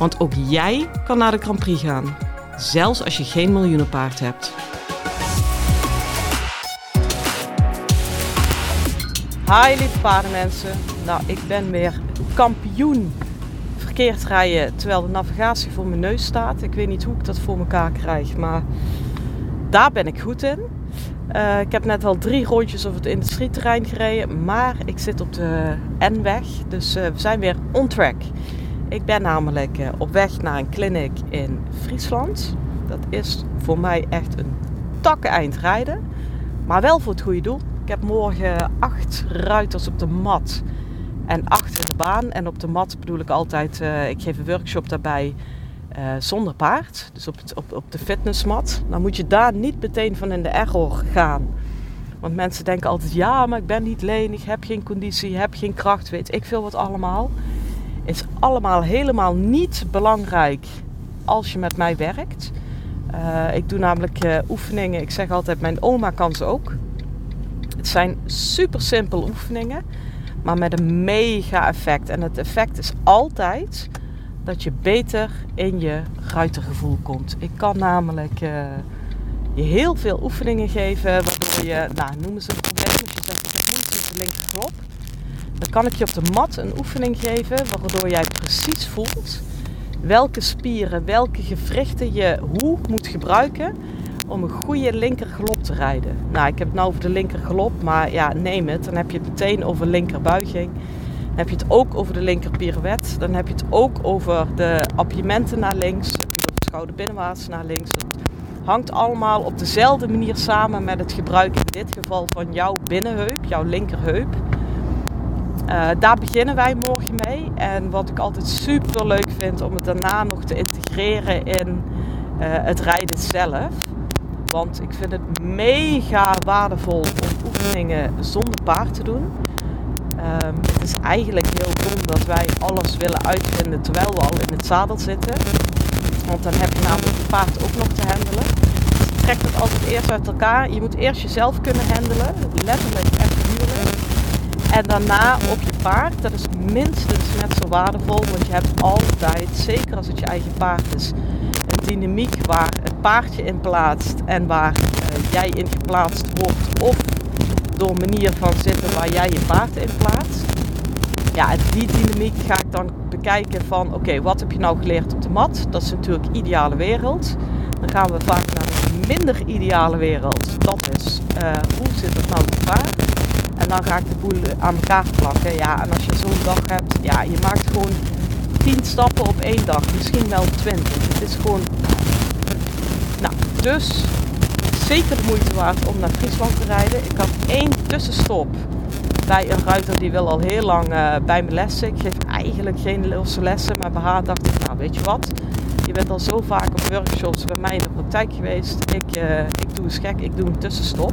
Want ook jij kan naar de Grand Prix gaan, zelfs als je geen miljoenenpaard hebt. Hi lieve paardenmensen. Nou, ik ben weer kampioen verkeerd rijden terwijl de navigatie voor mijn neus staat. Ik weet niet hoe ik dat voor elkaar krijg, maar daar ben ik goed in. Uh, ik heb net al drie rondjes over het industrieterrein gereden, maar ik zit op de N-weg, dus uh, we zijn weer on track. Ik ben namelijk uh, op weg naar een clinic in Friesland. Dat is voor mij echt een takkeneind rijden, maar wel voor het goede doel. Ik heb morgen acht ruiters op de mat en acht de baan. En op de mat bedoel ik altijd, ik geef een workshop daarbij uh, zonder paard, dus op, op, op de fitnessmat, dan moet je daar niet meteen van in de error gaan. Want mensen denken altijd, ja, maar ik ben niet lenig, heb geen conditie, heb geen kracht, weet ik veel wat allemaal. Is allemaal helemaal niet belangrijk als je met mij werkt. Uh, ik doe namelijk uh, oefeningen, ik zeg altijd, mijn oma kan ze ook. Het zijn super simpele oefeningen, maar met een mega effect. En het effect is altijd dat je beter in je ruitergevoel komt. Ik kan namelijk uh, je heel veel oefeningen geven, waardoor je, nou noemen ze het probleem, als je zegt ik de linkerklop. Dan kan ik je op de mat een oefening geven, waardoor jij precies voelt welke spieren, welke gewrichten je hoe moet gebruiken om een goede linkergalop te rijden. Nou, ik heb het nou over de linkergalop, maar ja, neem het. Dan heb je het meteen over linkerbuiging heb je het ook over de linker pirouette. Dan heb je het ook over de appiëmenten naar links. Dan heb je het schouder binnenwaarts naar links. Dat hangt allemaal op dezelfde manier samen met het gebruik in dit geval van jouw binnenheup, jouw linkerheup. Uh, daar beginnen wij morgen mee. En wat ik altijd super leuk vind om het daarna nog te integreren in uh, het rijden zelf. Want ik vind het mega waardevol om oefeningen zonder paard te doen. Um, het is eigenlijk heel dom dat wij alles willen uitvinden terwijl we al in het zadel zitten. Want dan heb je namelijk het paard ook nog te handelen. Dus trek het altijd eerst uit elkaar. Je moet eerst jezelf kunnen handelen, letterlijk. En daarna op je paard. Dat is minstens net zo waardevol, want je hebt altijd, zeker als het je eigen paard is, een dynamiek waar het paardje in plaatst en waar uh, jij in geplaatst wordt. Of door manier van zitten waar jij je paard in plaatst. Ja, en die dynamiek ga ik dan bekijken van oké, wat heb je nou geleerd op de mat? Dat is natuurlijk ideale wereld. Dan gaan we vaak naar een minder ideale wereld. Dat is uh, hoe zit het nou op paard? En dan ga ik de boel aan elkaar plakken. Ja, en als je zo'n dag hebt, ja, je maakt gewoon 10 stappen op één dag, misschien wel 20. Het is gewoon. Nou, dus zeker moeite waard om naar Friesland te rijden. Ik had één tussenstop bij een ruiter die wil al heel lang uh, bij me lessen. Ik geef eigenlijk geen losse lessen, maar bij haar dacht ik, nou weet je wat, je bent al zo vaak op workshops bij mij in de praktijk geweest. Ik, uh, ik doe eens gek, ik doe een tussenstop.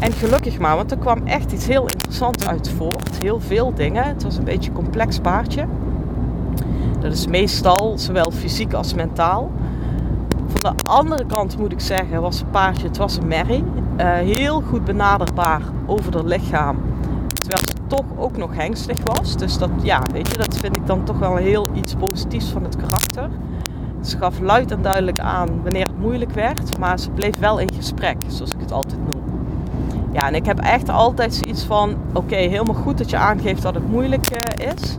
En gelukkig maar, want er kwam echt iets heel interessants uit voort. Heel veel dingen. Het was een beetje een complex paardje. Dat is meestal zowel fysiek als mentaal. Van de andere kant moet ik zeggen, was het paardje, het was een merrie. Uh, heel goed benaderbaar over het lichaam. Terwijl ze toch ook nog hengstig was. Dus dat, ja, weet je, dat vind ik dan toch wel heel iets positiefs van het karakter. Ze gaf luid en duidelijk aan wanneer het moeilijk werd. Maar ze bleef wel in gesprek, zoals ik het altijd noem. Ja, en ik heb echt altijd zoiets van: oké, helemaal goed dat je aangeeft dat het moeilijk uh, is.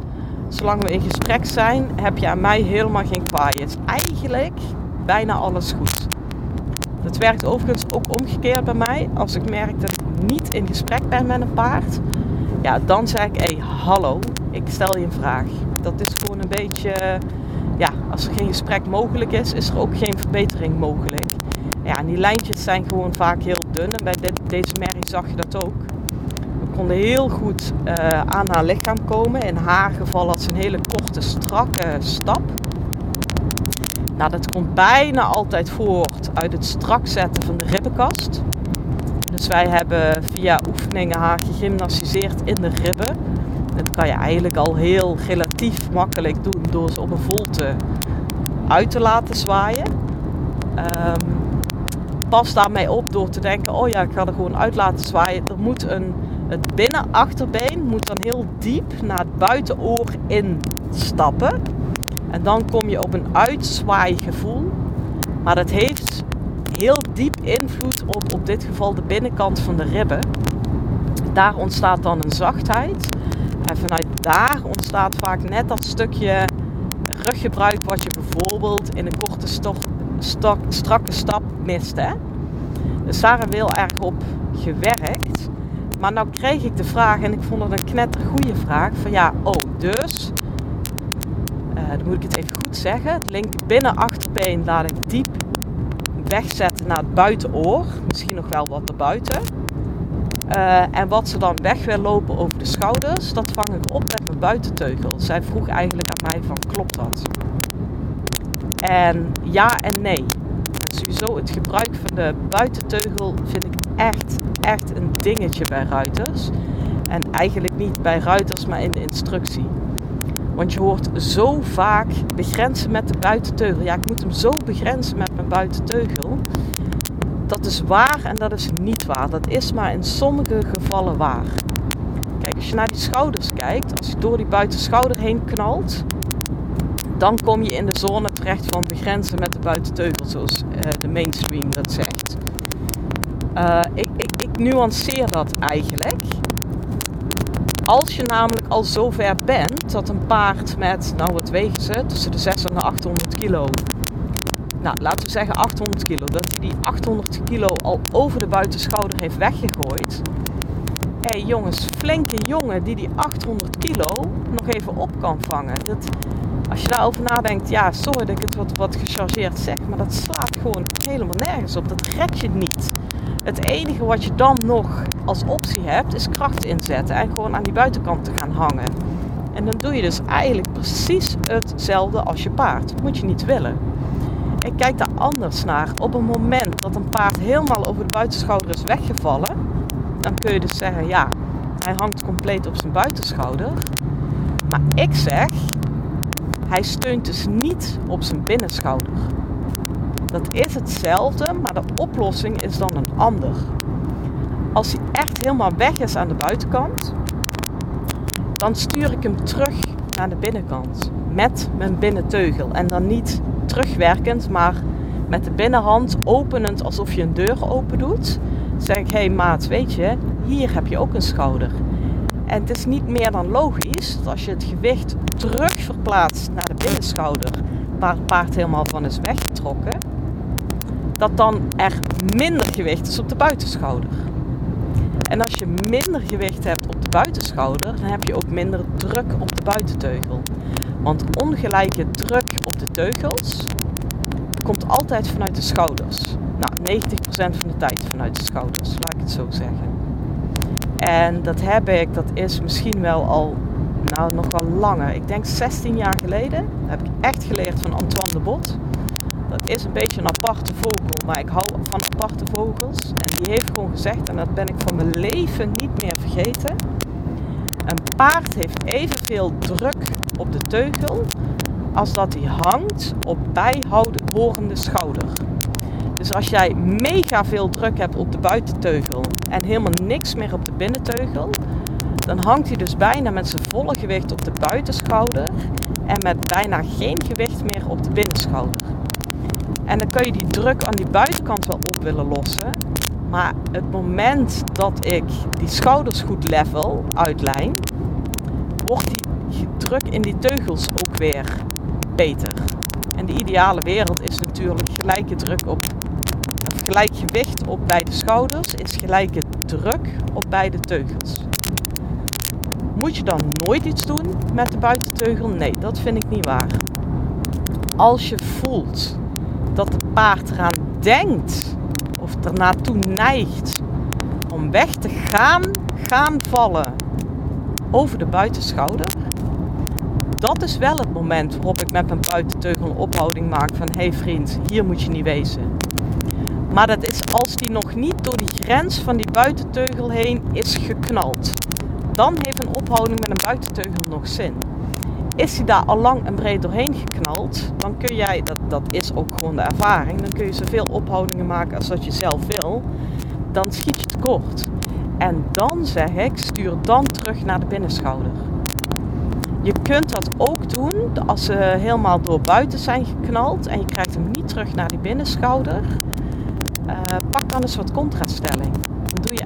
Zolang we in gesprek zijn, heb je aan mij helemaal geen kwaai. Het is eigenlijk bijna alles goed. Dat werkt overigens ook omgekeerd bij mij. Als ik merk dat ik niet in gesprek ben met een paard, ja, dan zeg ik: hé, hey, hallo, ik stel je een vraag. Dat is gewoon een beetje, ja, als er geen gesprek mogelijk is, is er ook geen verbetering mogelijk. Ja, die lijntjes zijn gewoon vaak heel dun. En bij deze merrie zag je dat ook. Mijn konden heel goed uh, aan haar lichaam komen. In haar geval had ze een hele korte, strakke stap. Nou, dat komt bijna altijd voort uit het strak zetten van de ribbenkast. Dus wij hebben via oefeningen haar gegymnastiseerd in de ribben. Dat kan je eigenlijk al heel relatief makkelijk doen door ze op een volte uit te laten zwaaien. Um, pas daarmee op door te denken, oh ja, ik ga er gewoon uit laten zwaaien. Er moet een, het binnenachterbeen moet dan heel diep naar het buitenoor instappen. En dan kom je op een uitzwaaigevoel. Maar dat heeft heel diep invloed op, op dit geval de binnenkant van de ribben. Daar ontstaat dan een zachtheid. En vanuit daar ontstaat vaak net dat stukje ruggebruik wat je bijvoorbeeld in een korte strakke stap mist. Hè? Dus daar hebben heel erg op gewerkt. Maar nou kreeg ik de vraag, en ik vond het een knettergoeie vraag, van ja, oh, dus, uh, dan moet ik het even goed zeggen, het link binnen achterbeen laat ik diep wegzetten naar het buitenoor, misschien nog wel wat erbuiten. Uh, en wat ze dan weg wil lopen over de schouders, dat vang ik op met mijn buitenteugel. Zij vroeg eigenlijk aan mij van, klopt dat? En ja en nee. Sowieso het gebruik van de buitenteugel vind ik echt, echt een dingetje bij ruiters. En eigenlijk niet bij ruiters, maar in de instructie. Want je hoort zo vaak begrenzen met de buitenteugel. Ja, ik moet hem zo begrenzen met mijn buitenteugel. Dat is waar en dat is niet waar. Dat is maar in sommige gevallen waar. Kijk, als je naar die schouders kijkt, als je door die buitenschouder heen knalt, dan kom je in de zone terecht van begrenzen met de buitenteugel, zoals uh, de mainstream dat zegt. Uh, ik, ik, ik nuanceer dat eigenlijk. Als je namelijk al zover bent dat een paard met, nou wat wegen ze, tussen de 600 en 800 kilo. Nou, laten we zeggen 800 kilo. Dat hij die 800 kilo al over de buitenschouder heeft weggegooid. Hé hey jongens, flinke jongen die die 800 kilo nog even op kan vangen. Dat, als je daarover nadenkt, ja, sorry dat ik het wat, wat gechargeerd zeg, maar dat slaat gewoon helemaal nergens op. Dat red je niet. Het enige wat je dan nog als optie hebt, is kracht inzetten en gewoon aan die buitenkant te gaan hangen. En dan doe je dus eigenlijk precies hetzelfde als je paard. Dat moet je niet willen. Ik kijk daar anders naar. Op het moment dat een paard helemaal over de buitenschouder is weggevallen, dan kun je dus zeggen, ja, hij hangt compleet op zijn buitenschouder. Maar ik zeg, hij steunt dus niet op zijn binnenschouder. Dat is hetzelfde, maar de oplossing is dan een ander. Als hij echt helemaal weg is aan de buitenkant, dan stuur ik hem terug naar de binnenkant met mijn binnenteugel. En dan niet terugwerkend, maar met de binnenhand openend alsof je een deur open doet. Zeg ik, hé hey maat, weet je, hier heb je ook een schouder. En het is niet meer dan logisch dat als je het gewicht terug verplaatst naar de binnenschouder, waar het paard helemaal van is weggetrokken, dat dan er minder gewicht is op de buitenschouder. En als je minder gewicht hebt op de buitenschouder, dan heb je ook minder druk op de buitenteugel. Want ongelijke druk op de teugels komt altijd vanuit de schouders. Nou, 90% van de tijd vanuit de schouders, laat ik het zo zeggen. En dat heb ik, dat is misschien wel al, nou nog wel langer. Ik denk 16 jaar geleden heb ik echt geleerd van Antoine de Bot. Dat is een beetje een aparte vogel, maar ik hou van aparte vogels. En die heeft gewoon gezegd, en dat ben ik van mijn leven niet meer vergeten. Een paard heeft evenveel druk op de teugel als dat hij hangt op bijhorende schouder. Dus als jij mega veel druk hebt op de buitenteugel en helemaal niks meer op de binnenteugel, dan hangt hij dus bijna met zijn volle gewicht op de buitenschouder en met bijna geen gewicht meer op de binnenschouder. En dan kun je die druk aan die buitenkant wel op willen lossen, maar het moment dat ik die schouders goed level uitlijn, wordt die druk in die teugels ook weer beter. En de ideale wereld is natuurlijk gelijke druk op gelijk gewicht op beide schouders is gelijke druk op beide teugels. Moet je dan nooit iets doen met de buitenteugel? Nee, dat vind ik niet waar. Als je voelt dat het paard eraan denkt of er naartoe neigt om weg te gaan, gaan vallen over de buitenschouder, dat is wel het moment waarop ik met mijn buitenteugel een ophouding maak van hé hey vriend, hier moet je niet wezen. Maar dat is als die nog niet door die grens van die buitenteugel heen is geknald. Dan heeft een ophouding met een buitenteugel nog zin. Is hij daar al lang en breed doorheen geknald, dan kun jij, dat, dat is ook gewoon de ervaring, dan kun je zoveel ophoudingen maken als dat je zelf wil. Dan schiet je tekort. En dan zeg ik, stuur dan terug naar de binnenschouder. Je kunt dat ook doen als ze helemaal door buiten zijn geknald en je krijgt hem niet terug naar die binnenschouder. Uh, pak dan een soort contraststelling.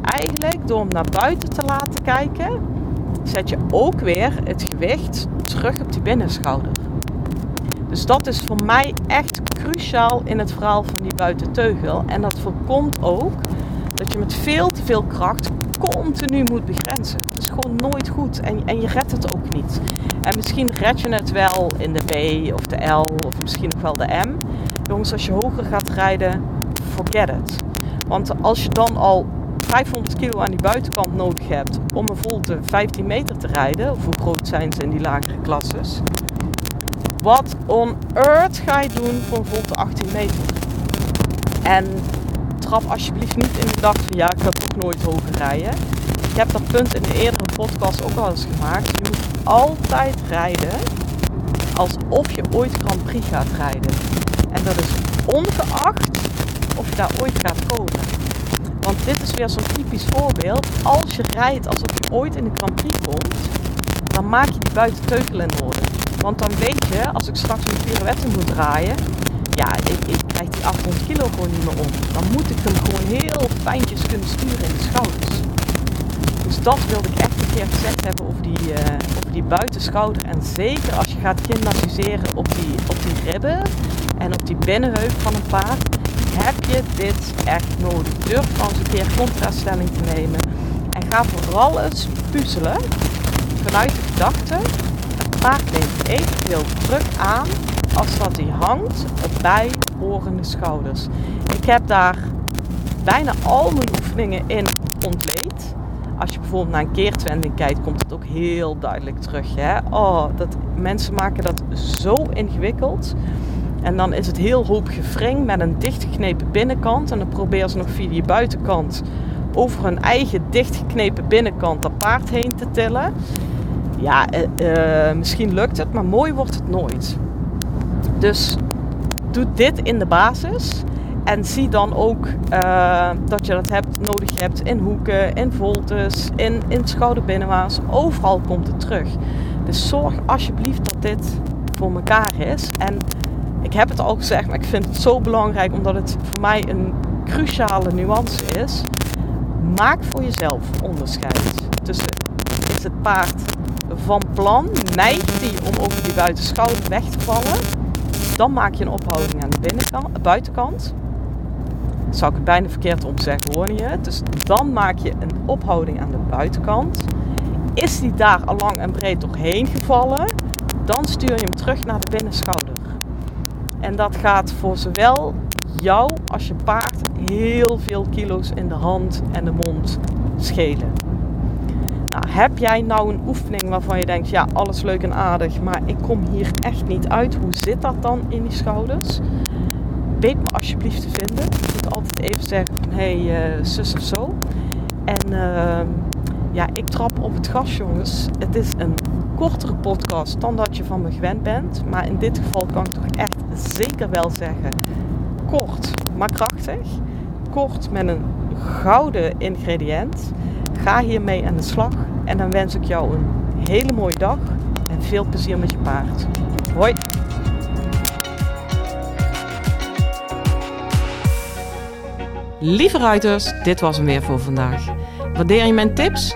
Eigenlijk door hem naar buiten te laten kijken, zet je ook weer het gewicht terug op die binnenschouder. Dus dat is voor mij echt cruciaal in het verhaal van die buitenteugel. En dat voorkomt ook dat je met veel te veel kracht continu moet begrenzen. Dat is gewoon nooit goed en, en je redt het ook niet. En misschien red je het wel in de B of de L of misschien nog wel de M. Jongens, als je hoger gaat rijden, forget it. Want als je dan al 500 kilo aan die buitenkant nodig hebt om een volte 15 meter te rijden, of hoe groot zijn ze in die lagere klasses, wat on earth ga je doen voor een volte 18 meter? En trap alsjeblieft niet in de dag van ja, ik ga toch nooit hoger rijden. Ik heb dat punt in de eerdere podcast ook al eens gemaakt. Je moet altijd rijden alsof je ooit Grand Prix gaat rijden. En dat is ongeacht of je daar ooit gaat komen. Want dit is weer zo'n typisch voorbeeld. Als je rijdt alsof je ooit in de Grand Prix komt, dan maak je die buitenteugel in orde. Want dan weet je, als ik straks een pirouette moet draaien, ja, ik, ik krijg die 800 kilo gewoon niet meer om. Dan moet ik hem gewoon heel fijntjes kunnen sturen in de schouders. Dus dat wilde ik echt een keer gezegd hebben over die, uh, over die buitenschouder. En zeker als je gaat gymnastiseren op die, op die ribben en op die binnenheup van een paard, heb je dit echt nodig. Durf dan eens een keer contraststelling te nemen. En ga vooral eens puzzelen vanuit de gedachte, het paard neemt evenveel druk aan als dat hij hangt bij horende schouders. Ik heb daar bijna al mijn oefeningen in ontleed. Als je bijvoorbeeld naar een keertwending kijkt, komt het ook heel duidelijk terug. Hè? Oh, dat, mensen maken dat zo ingewikkeld. En dan is het heel hoop gevring met een dichtgeknepen binnenkant. En dan proberen ze nog via die buitenkant over hun eigen dichtgeknepen binnenkant dat paard heen te tillen. Ja, uh, misschien lukt het, maar mooi wordt het nooit. Dus doe dit in de basis. En zie dan ook uh, dat je dat hebt, nodig hebt in hoeken, in voltes, in, in schouderbinnenwaas. Overal komt het terug. Dus zorg alsjeblieft dat dit voor elkaar is. En ik heb het al gezegd, maar ik vind het zo belangrijk omdat het voor mij een cruciale nuance is. Maak voor jezelf onderscheid tussen is het paard van plan, neigt hij om over die buitenschouder weg te vallen, dan maak je een ophouding aan de binnenkant, buitenkant. Zou ik het bijna verkeerd omzeggen, hoor je? Dus dan maak je een ophouding aan de buitenkant. Is die daar al lang en breed doorheen gevallen, dan stuur je hem terug naar de binnenschouder. En dat gaat voor zowel jou als je paard heel veel kilo's in de hand en de mond schelen. Nou, heb jij nou een oefening waarvan je denkt, ja, alles leuk en aardig, maar ik kom hier echt niet uit. Hoe zit dat dan in die schouders? Weet me alsjeblieft te vinden. Je moet altijd even zeggen hé, hey, uh, zus of zo. En uh, ja, ik trap op het gas, jongens. Het is een kortere podcast dan dat je van me gewend bent. Maar in dit geval kan ik toch echt zeker wel zeggen, kort, maar krachtig. Kort met een gouden ingrediënt. Ga hiermee aan de slag en dan wens ik jou een hele mooie dag en veel plezier met je paard. Hoi! Lieve ruiters, dit was hem weer voor vandaag. Waardeer je mijn tips?